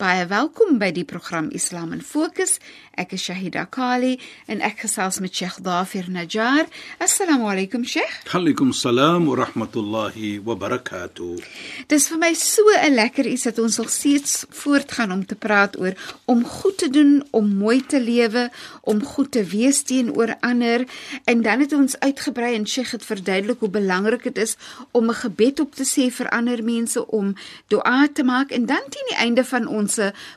Baie welkom by die program Islam in Fokus. Ek is Shahida Kali en ek gesels met Sheikh Dafir Najjar. Assalamu alaykum Sheikh. Alaykum salaam wa rahmatullahi wa barakatuh. Dis vir my so 'n lekker iets dat ons nog steeds voortgaan om te praat oor om goed te doen, om mooi te lewe, om goed te wees teenoor ander en dan het ons uitgebrei en Sheikh het verduidelik hoe belangrik dit is om 'n gebed op te sê vir ander mense om dua te maak en dan teen die einde van ons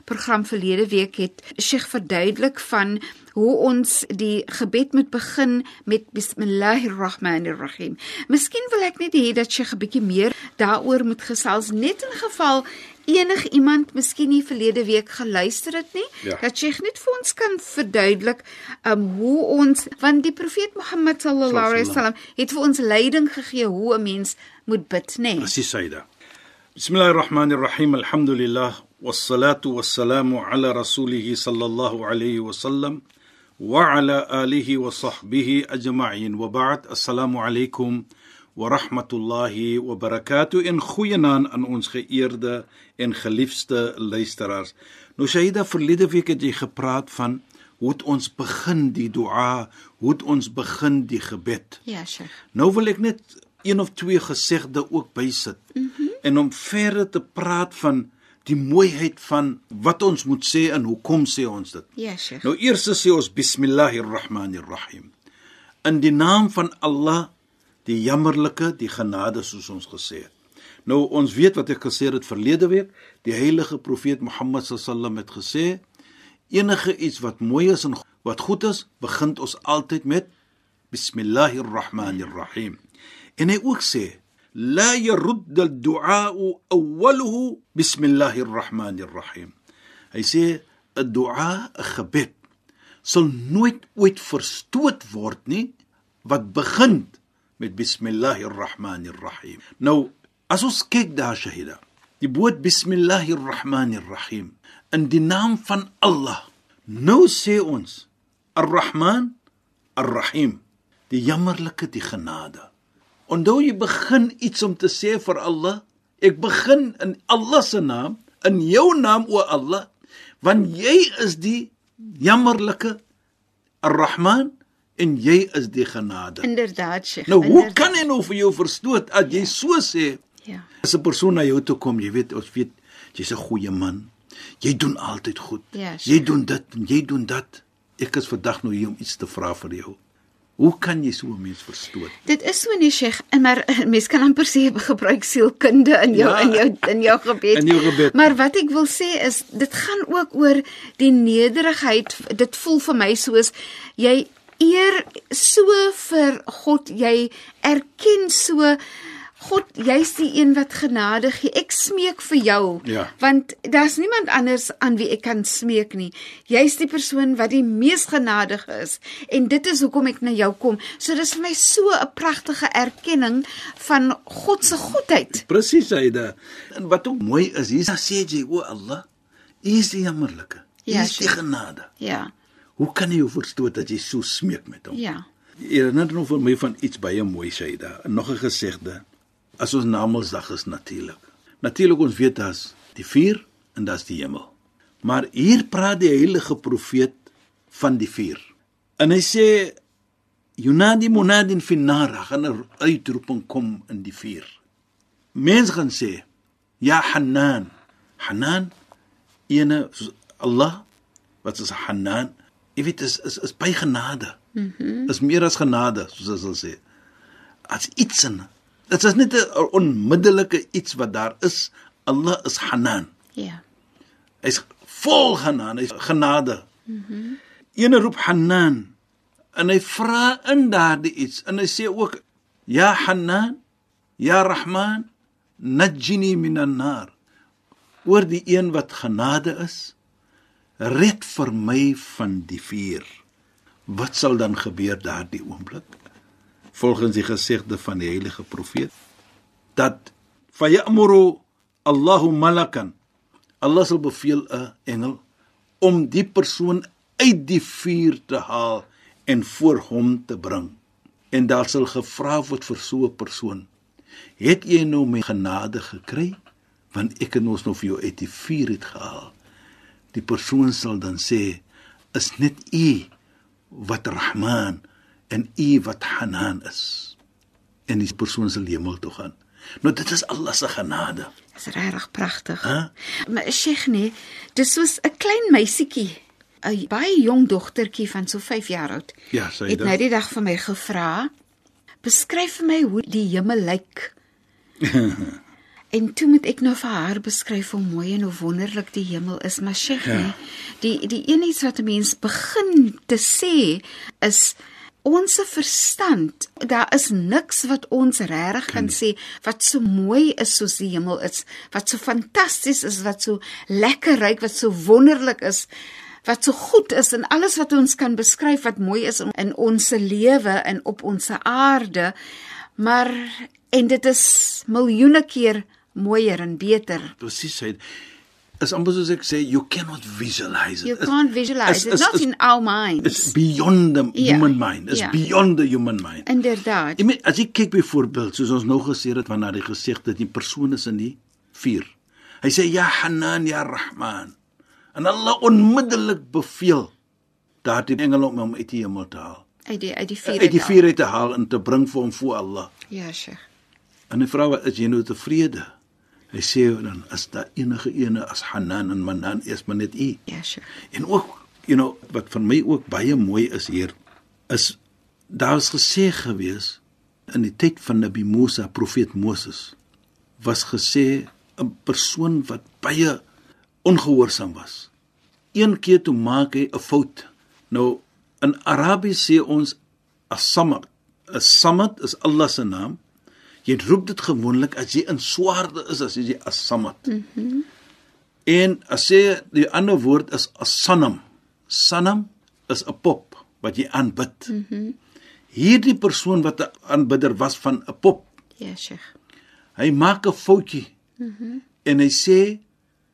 program verlede week het Sheikh verduidelik van hoe ons die gebed moet begin met bismillahirrahmanirrahim. Miskien wil ek net hê dat Sheikh 'n bietjie meer daaroor moet gesels net in geval enig iemand miskien nie verlede week geluister het nie Ja. dat Sheikh net vir ons kan verduidelik um hoe ons want die profeet Mohammed sallallahu alaihi wasallam het vir ons leiding gegee hoe 'n mens moet bid nê Presies Saida. Bismillahirrahmanirrahim. Alhamdulillah sallallahu alayhi wa sallam wa ala alihi wa sahbihi ajma'in. Wa ba'd. Assalamu alaykum wa rahmatullahi wa barakatuh. In goeienaand aan ons geëerde en geliefde luisteraars. Nou Saida, verlede week het jy gepraat van hoe het ons begin die dua, hoe het ons begin die gebed. ja Sheikh Nou wil ek net een of twee gesegde ook bysit. Mm -hmm. En om verder te praat van die mooiheid van wat ons moet sê en hoekom sê ons dit. ja Sheikh Nou eers sê ons bismillahirrahmanirrahim. In die naam van Allah, die jammerlike, die genade soos ons gesê het. Nou ons weet wat ek gesê het verlede week, die heilige profeet Mohammed sallam het gesê, enige iets wat mooi is en wat goed is, begin ons altyd met bismillahirrahmanirrahim. En hy ook sê, la yurd al-du'a awwaluhu bismillahirrahmanirrahim. Hy sê 'n dua, 'n gebed sal nooit ooit verstoot word nie wat begin met bismillahirrahmanirrahim. Nou, as ons kyk daar Shahida, die woord bismillahirrahmanirrahim in die naam van Allah. Nou sê ons Ar-Rahman, Ar-Rahim, die jammerlike, die genade. Onthou jy begin iets om te sê vir Allah, ek begin in Allah se naam, in jou naam o Allah, want jy is die jammerlike Ar-Rahman en jy is die genade. inderdaad Sheikh Nou hoe inderdaad. kan hy nou vir jou verstoot as jy so sê? ja As 'n persoon na jou toe kom, jy weet, ons weet jy's 'n goeie man. Jy doen altyd goed. Ja, jy sure. doen dit en jy doen dat. Ek is vandag nou hier om iets te vra vir jou. Hoe kan jy so 'n mens verstoot? Dit is so nie Sheikh, maar eh, mens kan amper sê gebruik sielkunde in jou Ja. in jou in jou gebed. In jou gebed. Maar wat ek wil sê is dit gaan ook oor die nederigheid. Dit voel vir my soos jy eer so vir God, jy erken so God, jy's die een wat genade gee. Ek smeek vir jou. Ja. Want daar's niemand anders aan wie ek kan smeek nie. Jy's die persoon wat die mees genadig is en dit is hoekom ek na jou kom. So dis vir my so 'n pragtige erkenning van God se goedheid. Presies, Aida. En wat ook mooi is, hier sê jy, o Allah, U is die jammerlike. U Ja, is die genade. Ja. Hoe kan jy verstoot dat jy so smeek met hom? Ja. Jy herinner nou vir my van iets baie mooi Shaida. Nog 'n gesegde. As ons Namedsdag is natuurlik. Natuurlik ons weet daar's die vuur en daar's die hemel. Maar hier praat die heilige profeet van die vuur. En hy sê Yunadi munadin fi nar, gaan 'n uitroeping kom in die vuur. Mense gaan sê, "Ya Hanan." Hanan ene Allah wat is Hanan? Jy weet is is is by genade. Mhm. Mm is meer as genade soos hulle sal sê. As iets in Dit is net 'n onmiddellike iets wat daar is. Allah is Hanan. Ja. Hy's vol genade, hy's genade. Mhm. Mm Ene roep Hanan en hy vra in daardie iets en hy sê ook ja Hanan, ja Rahman, najini minan nar. Oor die een wat genade is, red vir my van die vuur. Wat sal dan gebeur daardie oomblik? Volgens die gesegde van die heilige profeet dat fayamuru Allahu malakan Allah sal beveel 'n engel om die persoon uit die vuur te haal en voor hom te bring. En daar sal gevra word vir so 'n persoon: "Het jy nou my genade gekry? Want ek het ons nou vir jou uit die vuur het gehaal." Die persoon sal dan sê: "Is net U wat Rahman en U wat Hanan is." En die persoon sal hemel toe gaan. Nou dit is Allah se genade. Dis regtig pragtig. Huh? Maar Sheikh nee, dis soos 'n klein meisietjie, 'n baie jong dogtertjie van so 5 jaar oud. Ja, sê Het dit. nou die dag vir my gevra, "Beskryf vir my hoe die hemel lyk." en toe moet ek nou vir haar beskryf hoe mooi en hoe wonderlik die hemel is, maar Sheikh Ja. nee, die die een iets wat 'n mens begin te sê is ons verstand, daar is niks wat ons regtig kan sê wat so mooi is soos die hemel is, wat so fantasties is, wat so lekker ryk, wat so wonderlik is, wat so goed is en alles wat ons kan beskryf wat mooi is in, ons lewe en op ons aarde. Maar en dit is miljoene keer mooier en beter. Presies sê is amper soos ek sê you cannot visualize it. You can't visualize is- it. It's is- not is- in our minds. It's beyond the Ja, human mind. It's ja. beyond the human mind. Inderdaad. Ek meen as jy kyk byvoorbeeld soos ons nou gesê het wanneer die gesegde die persoon is in die vuur. Hy sê ja Hanan ya Rahman. En Allah onmiddellik beveel daardie engele om hom uit die hemel te haal. Uit die uit die vuur. Uit die vuur uit te haal en te bring vir hom voor Allah. Ja, Sheikh. En die vrou is jy nou tevrede? Hy sê dan is daar enige ene as Hanan en Manan is maar net u. Ja, Sheikh. En ook, you know, wat vir my ook baie mooi is hier is daar was gesê gewees in die tyd van Nabi Musa, profeet Moses, was gesê 'n persoon wat baie ongehoorsaam was. Een keer toe maak hy 'n fout. Nou in Arabies sê ons as-samad. 'n Samad is Allah se naam. Jy roep dit gewoonlik as jy in swaarde is as jy as-samad. Mm -hmm. En as sê die ander woord is as-sanam. Sanam is 'n pop wat jy aanbid. Mm -hmm. Hierdie persoon wat 'n aanbidder was van 'n pop, Ja, Sheikh. hy maak 'n foutjie. Mm -hmm. En hy sê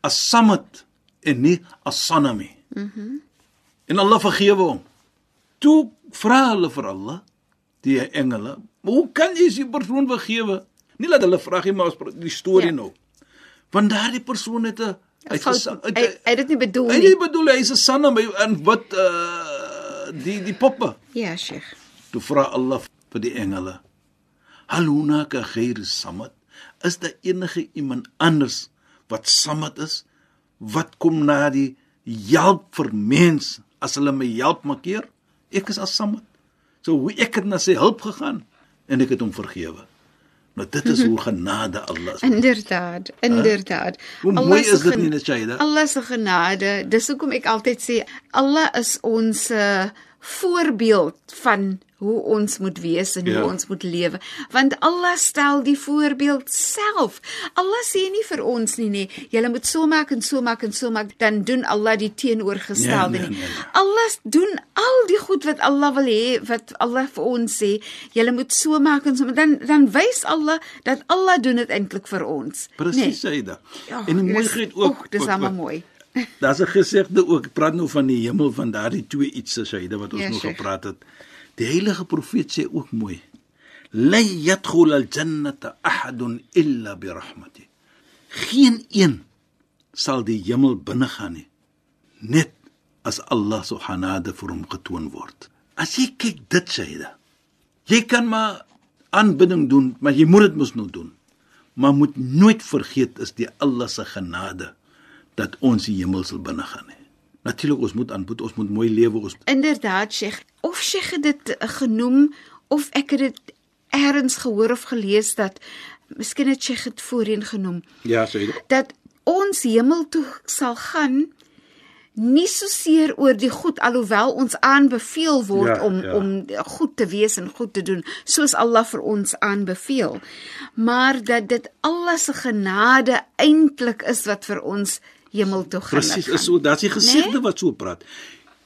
as-samad en nie as-sanami. Mm -hmm. En Allah vergewe hom. Toe vra hulle vir Allah, die engele, "Maar hoe kan jy die persoon vergewe?" Nie laat hulle vra nie, maar ons die storie Ja. nou. Want daardie persoon het 'n hy het- Hy hy het dit nie bedoel Hy nie. het bedoel hy is 'n sanam en wat uh die die poppe. Ja, Sheikh. Toe vra Allah vir die engele: "Hal hunaka ghayr samad? Is daar enige iemand anders wat samad is? Wat kom na die help vir mens as hulle my help maak keer? Ek is as samad. So hoe ek het na sy hulp gegaan en ek het hom vergewe. Nou dit is hoe genade Allah is. Inderdaad, inderdaad. Hoe Allah mooi is dit nie, Nashaida? Allah se genade, dis hoekom ek altyd sê Allah is ons uh, voorbeeld van hoe ons moet wees en Ja. hoe ons moet lewe. Want Allah stel die voorbeeld self. Allah sê nie vir ons nie nee, jy moet so maak en so maak en so maak, dan doen Allah die teenoorgestelde Nee, nee, nie. nee, nee. Allah doen al die goed wat Allah wil hê, wat Allah vir ons sê, jy moet so maak en so maak. dan dan wys Allah dat Allah doen dit eintlik vir ons. Presies sê dit. Ja, en dis- mooiheid ook. dis wat- almal wat- mooi. Daar's 'n gesegde ook, praat nou van die hemel van daardie twee iets Shaida wat ons Ja, ja, nog gepraat het. Die heilige profeet sê ook mooi: "La yadkhul al-jannata ahadun illa bi rahmati." Geen een sal die hemel binne gaan nie net as Allah se genade vir hom getoon word. As jy kyk dit Shaida. Jy kan maar aanbidding doen, maar jy moet dit mos nou doen. Maar moet nooit vergeet is die Allah se genade dat ons die hemel sal binne gaan nie. Natuurlik ons moet aanbid, ons moet mooi lewe, ons Inderdaad, Sheikh. Of Sheikh het dit uh, genoem of ek het dit eers gehoor of gelees dat miskien het jy dit voorheen genoem Ja, Saida. dat ons hemel toe sal gaan nie so seer oor die goed alhoewel ons aanbeveel word Ja, om ja. om goed te wees en goed te doen soos Allah vir ons aanbeveel maar dat dit Allah se genade eintlik is wat vir ons hemel toe gaan Presies, is so, daar's die gesegde Nee? wat so praat.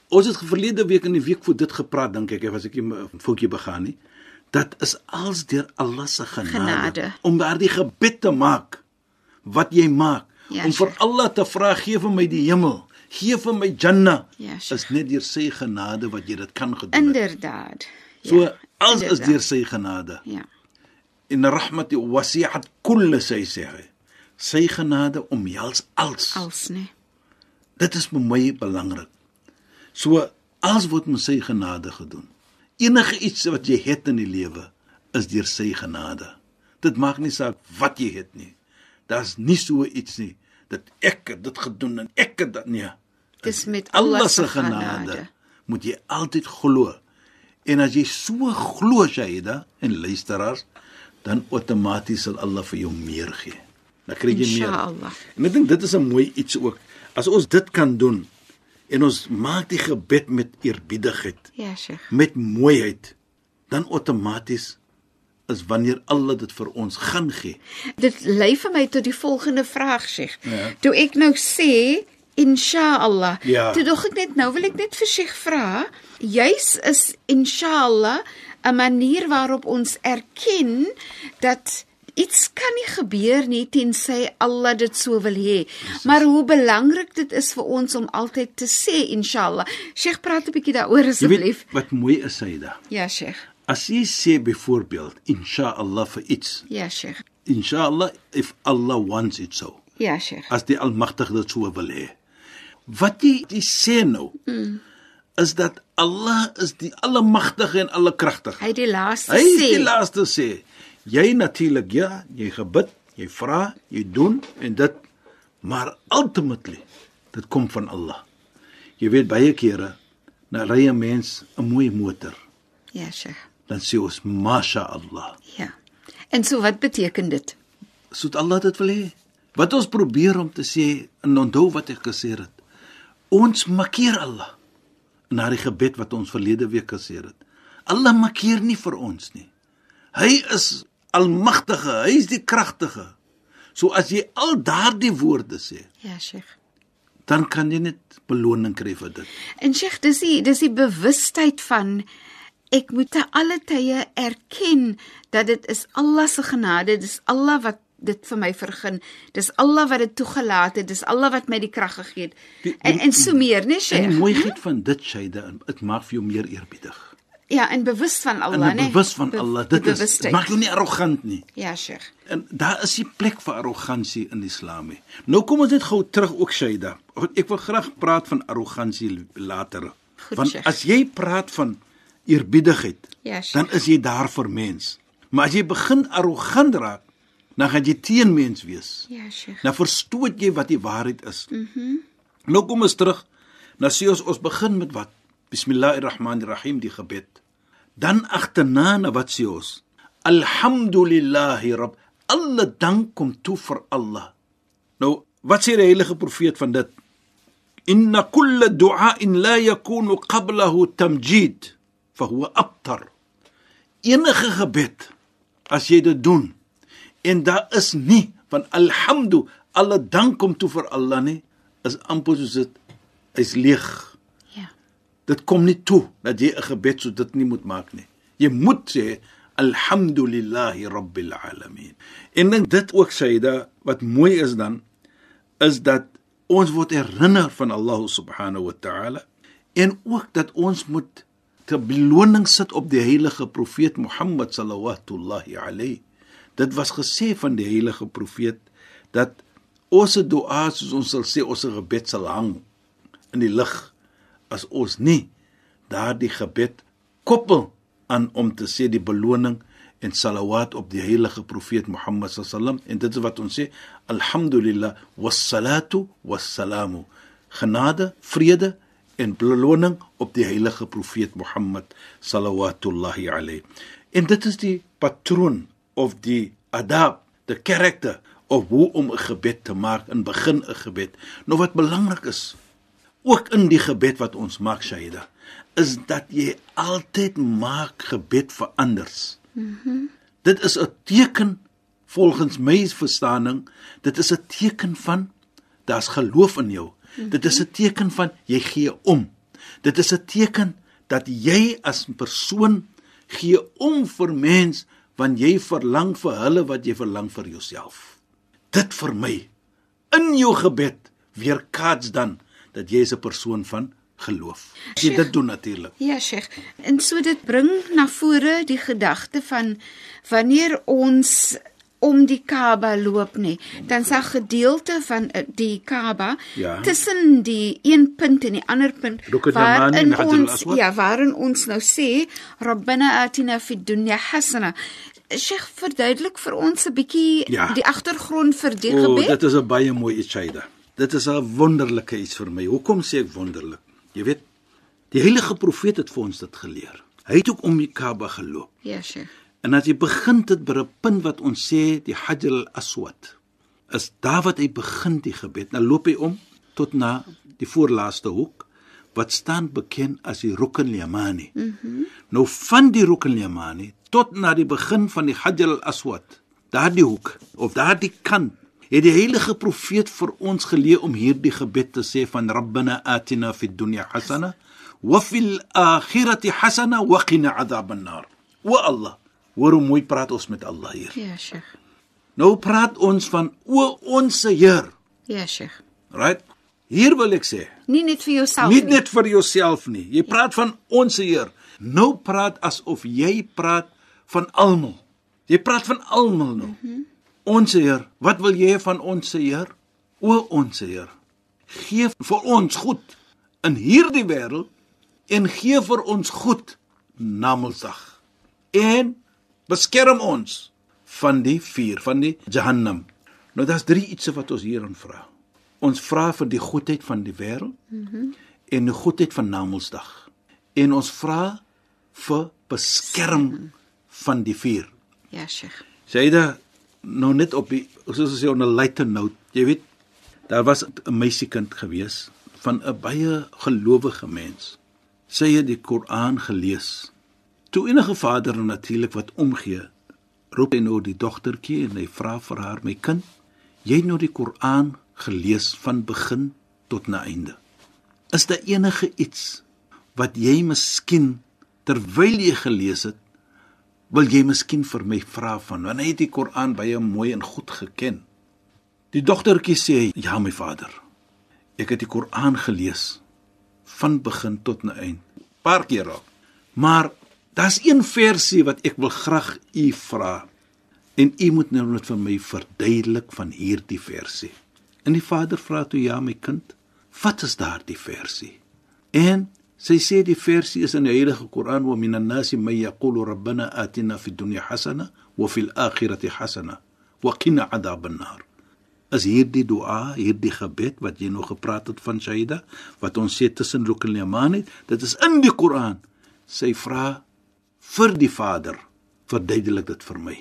Ons het verlede week in die week voor dit gepraat dink ek, as ek 'n foutjie begaan nie. Dat is als deur Allah se genade, Genade. om daardie gebed te maak wat jy maak, Ja, om vir. Allah te vra gee vir my die hemel, gee vir my Jannah. Ja, Sheikh. is net deur sy genade wat jy dit kan gedoen het. inderdaad So Ja, alles is inderdaad. deur sy genade. ja In rahmati wasi'at kull sy sê hy. Sy genade omhels alles. als nee Dit is vir my belangrik. So alles word met sy genade gedoen. Enige iets wat jy het in die lewe is deur sy genade. Dit maak nie saak wat jy het nie. Daar's nie so iets nie dat ek dit gedoen en ek dit nie. Dis met Allah Allah se se genade. genade. Moet jy altyd glo. En as jy so glo Shaida en luisteraars, dan outomaties sal Allah vir jou meer gee. Dan kry jy meer. Insha'Allah. En ek dink dit is 'n mooi iets ook. As ons dit kan doen en ons maak die gebed met eerbiedigheid, ja Sheikh met mooiheid, dan outomaties is wanneer Allah dit vir ons gaan gee. Dit lei vir my tot die volgende vraag, Sheikh. Ja. Toe ek nou sê Insha'Allah. Ja. Toe dog ek net nou wil ek net vir Sheikh vra, juis is Insha'Allah 'n manier waarop ons erken dat iets kan nie gebeur nie tensy Allah dit so wil hê. Maar hoe belangrik dit is vir ons om altyd te sê Insha'Allah. Sheikh praat 'n bietjie daaroor asseblief. wat mooi is Saida. Ja, Sheikh. As jy sê byvoorbeeld inshallah vir iets, Ja, Sheikh. inshallah if Allah wants it so. Ja, Sheikh. as die almagtige dit so wil hê. Wat jy, jy sê nou mm. is dat Allah is die almagtige en allekragtige. Hy het die laaste Hy sê. is die laaste sê. Jy natuurlik ja, jy gebid, jy vra, jy doen en dit maar ultimately dit kom van Allah. Jy weet baie kere na ry 'n mens 'n mooi motor, Ja, Sheikh. dan sê ons masha Allah. Ja. En so wat beteken dit? soet Allah dit wil hê. Wat ons probeer om te sê en onthou wat ek gesê het. Ons makkeer Allah na die gebed wat ons verlede week gesê het. Allah makkeer nie vir ons nie. Hy is almagtige, hy is die kragtige. So as jy al daardie woorde sê, Ja, Sheikh. dan kan jy net beloning kry vir dit. En Sheikh, dis die dis die bewustheid van ek moet te alle tye erken dat dit is Allah se genade, dis Allah wat dit vir my vergun. Dis Allah wat dit toegelaat het, dis Allah wat my die krag gegee het. En en so meer, né, En Sheikh? die mooiheid van dit Shaida, dit maak vir jou meer eerbiedig. Ja, en bewus van Allah, né? bewus van Be- Allah, dit is maak jou nie arrogant nie. Ja, Sheikh. En daar is nie plek vir arrogansie in Islam nie. Nou kom ons net gou terug ook Shaida. Ek wil graag praat van arrogansie later. Goed, Want Sheikh. as jy praat van eerbiedigheid, Ja, Sheikh. dan is jy daar vir mens. Maar as jy begin arrogant raak, dan gaan jy teen mens wees. Ja, Sheikh. Dan verstoot jy wat die waarheid is. Mhm. Mm nou kom ons terug. Nou sê ons ons begin met wat? Bismillahirrahmanirrahim die gebed. Dan agterna na wat sê ons? Alhamdulillahi rabb. Alle dank kom toe vir Allah. Nou, wat sê die heilige profeet van dit? Inna kulla du'ain la yakunu qablahu tamjid, fa huwa abtar. Enige gebed as jy dit doen en daar is nie van alhamdu alle dank kom toe vir Allah nie, is amper soos dit is leeg. Dit kom nie toe dat jy 'n gebed so dit nie moet maak nie. Jy moet sê alhamdulillahi rabbil alamin. En dan dit ook Saida wat mooi is dan is dat ons word herinner van Allah subhanahu wa ta'ala en ook dat ons moet te beloning sit op die heilige profeet Mohammed sallallahu alayhi. Dit was gesê van die heilige profeet dat ons dua soos ons sal sê ons gebed sal hang in die lug as ons nie daardie gebed koppel aan om te sê die beloning en salawat op die heilige profeet Mohammed sallam. En dit is wat ons sê alhamdulillah wassalatu wassalamu. Genade vrede en beloning op die heilige profeet Mohammed sallallahu alayhi. En dit is die patroon of die adab, the character of hoe om 'n gebed te maak in begin 'n gebed. Nou wat belangrik is, ook in die gebed wat ons maak Shaida, is dat jy altyd maak gebed vir anders. Mhm. Mm dit is 'n teken volgens my verstaaning, dit is 'n teken van daar's geloof in jou. Mm -hmm. Dit is 'n teken van jy gee om. Dit is 'n teken dat jy as 'n persoon gee om vir mens want jy verlang vir hulle wat jy verlang vir jouself. Dit vir my in jou gebed weerkaats dan dat jy 'n persoon van geloof. As jy dit doen natuurlik. Ja, Sheikh. En so dit bring na vore die gedagte van wanneer ons om die Kaaba loop nie, dan sa gedeelte van eh, die Kaaba ja. tussen die een punt en die ander punt waarin ons ja, waarin ons nou sê Rabbana atina fid dunya hasana. Sheikh verduidelik vir ons 'n bietjie ja. die agtergrond vir die o, gebed. Dit is 'n baie mooi iets, Shaida. Dit is 'n wonderlike iets vir my. Hoekom sê ek wonderlik? Jy weet, die heilige profeet het vir ons dit geleer. Hy het ook om die Kaaba geloop. Ja, Sheikh. En as jy begin dit by 'n punt wat ons sê die Hajar al-Aswad, is daar wat hy begin die gebed. Nou loop hy om tot na die voorlaaste hoek wat staan bekend as die Rukn al-Yamani. Mhm. Mm nou van die Rukn al-Yamani tot na die begin van die Hajar al-Aswad, daardie hoek of daardie kant het die heilige profeet vir ons geleer om hierdie gebed te sê van Rabbana atina fid dunya hasana wa fil akhirati hasana wa qina adhaban nar. Wa Allah Hoor hoe mooi praat ons met Allah hier. Ja, Sheikh. Nou praat ons van o ons Heer. Ja, Sheikh. Right? Hier wil ek sê. Nie net vir jouself nie. Nie net vir jouself nie. Jy praat ja. van ons Heer. Nou praat asof jy praat van almal. Jy praat van almal nou. Mm -hmm. Ons Heer, wat wil jy van ons Heer? O ons Heer, gee vir ons goed in hierdie wêreld en gee vir ons goed na Mosag. En beskerm ons van die vuur van die Jahannam. Nou daar's drie ietsie wat ons hier aan vra. Ons vra vir die goedheid van die wêreld mm -hmm. en die goedheid van Namedsdag. En ons vra vir beskerm van die vuur. Ja, Sheikh. Saida nou net op die soos ons sê op 'n lighter note, jy weet, daar was 'n meisiekind gewees van 'n baie gelowige mens. Sy het die Koran gelees Toe enige vader natuurlik wat omgee, roep hy nou die dogtertjie en hy vra vir haar: "My kind, jy het nou die Koran gelees van begin tot na einde. Is daar enige iets wat jy miskien terwyl jy gelees het, wil jy miskien vir my vra van? Hy het die Koran baie mooi en goed geken." Die dogtertjie sê: "Ja, my vader. Ek het die Koran gelees van begin tot na einde, paar keer al. Maar Daar's een versie wat ek wil graag u vra. En u moet nou net vir my verduidelik van hierdie versie. En die vader vra toe ja my kind, wat is daardie versie? En sy sê die versie is in die Heilige Koran wa minan nasi may yaqulu rabbana atina fid dunya hasana wa fil akhirati hasana wa qina adhaban nar. As hierdie dua, hierdie gebed wat jy nog gepraat het van Shaida, wat ons sê tussen Lukul Yamani, dit is in die Koran. Sy vra vir die Vader verduidelik dit vir my.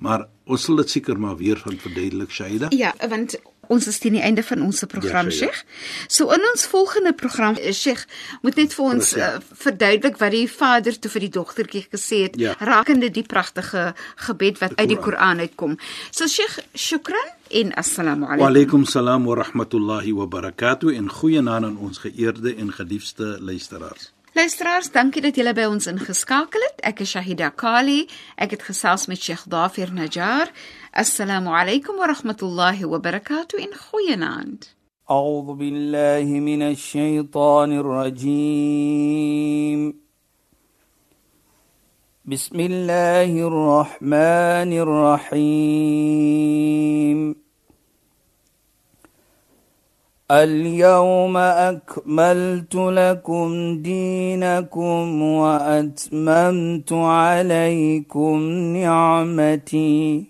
Maar ons sal dit seker maar weer van verduidelik Shaida. Ja, want ons is teen die einde van ons program ja, Sheikh. So in ons volgende program eh, Sheikh moet net vir ons uh, verduidelik wat die Vader toe vir die dogtertjie gesê het ja. rakende die pragtige gebed wat uit die Koran uitkom. So Sheikh, shukran en assalamu alaykum. Wa alaykum salaam wa rahmatullahi wa barakatuh en goeienaand aan ons geëerde en geliefde luisteraars. Luisteraars, dankie dat julle by ons ingeskakel het. Ek is Shahida Kali. Ek het gesels met Sheikh Dafir Najjar. Alaykum wa rahmatullahi wa barakatuh in goeienaand. أعوذ بالله من الشيطان الرجيم. بسم الله الرحمن الرحيم. اليوم أكملت لكم دينكم وأتممت عليكم نعمتي.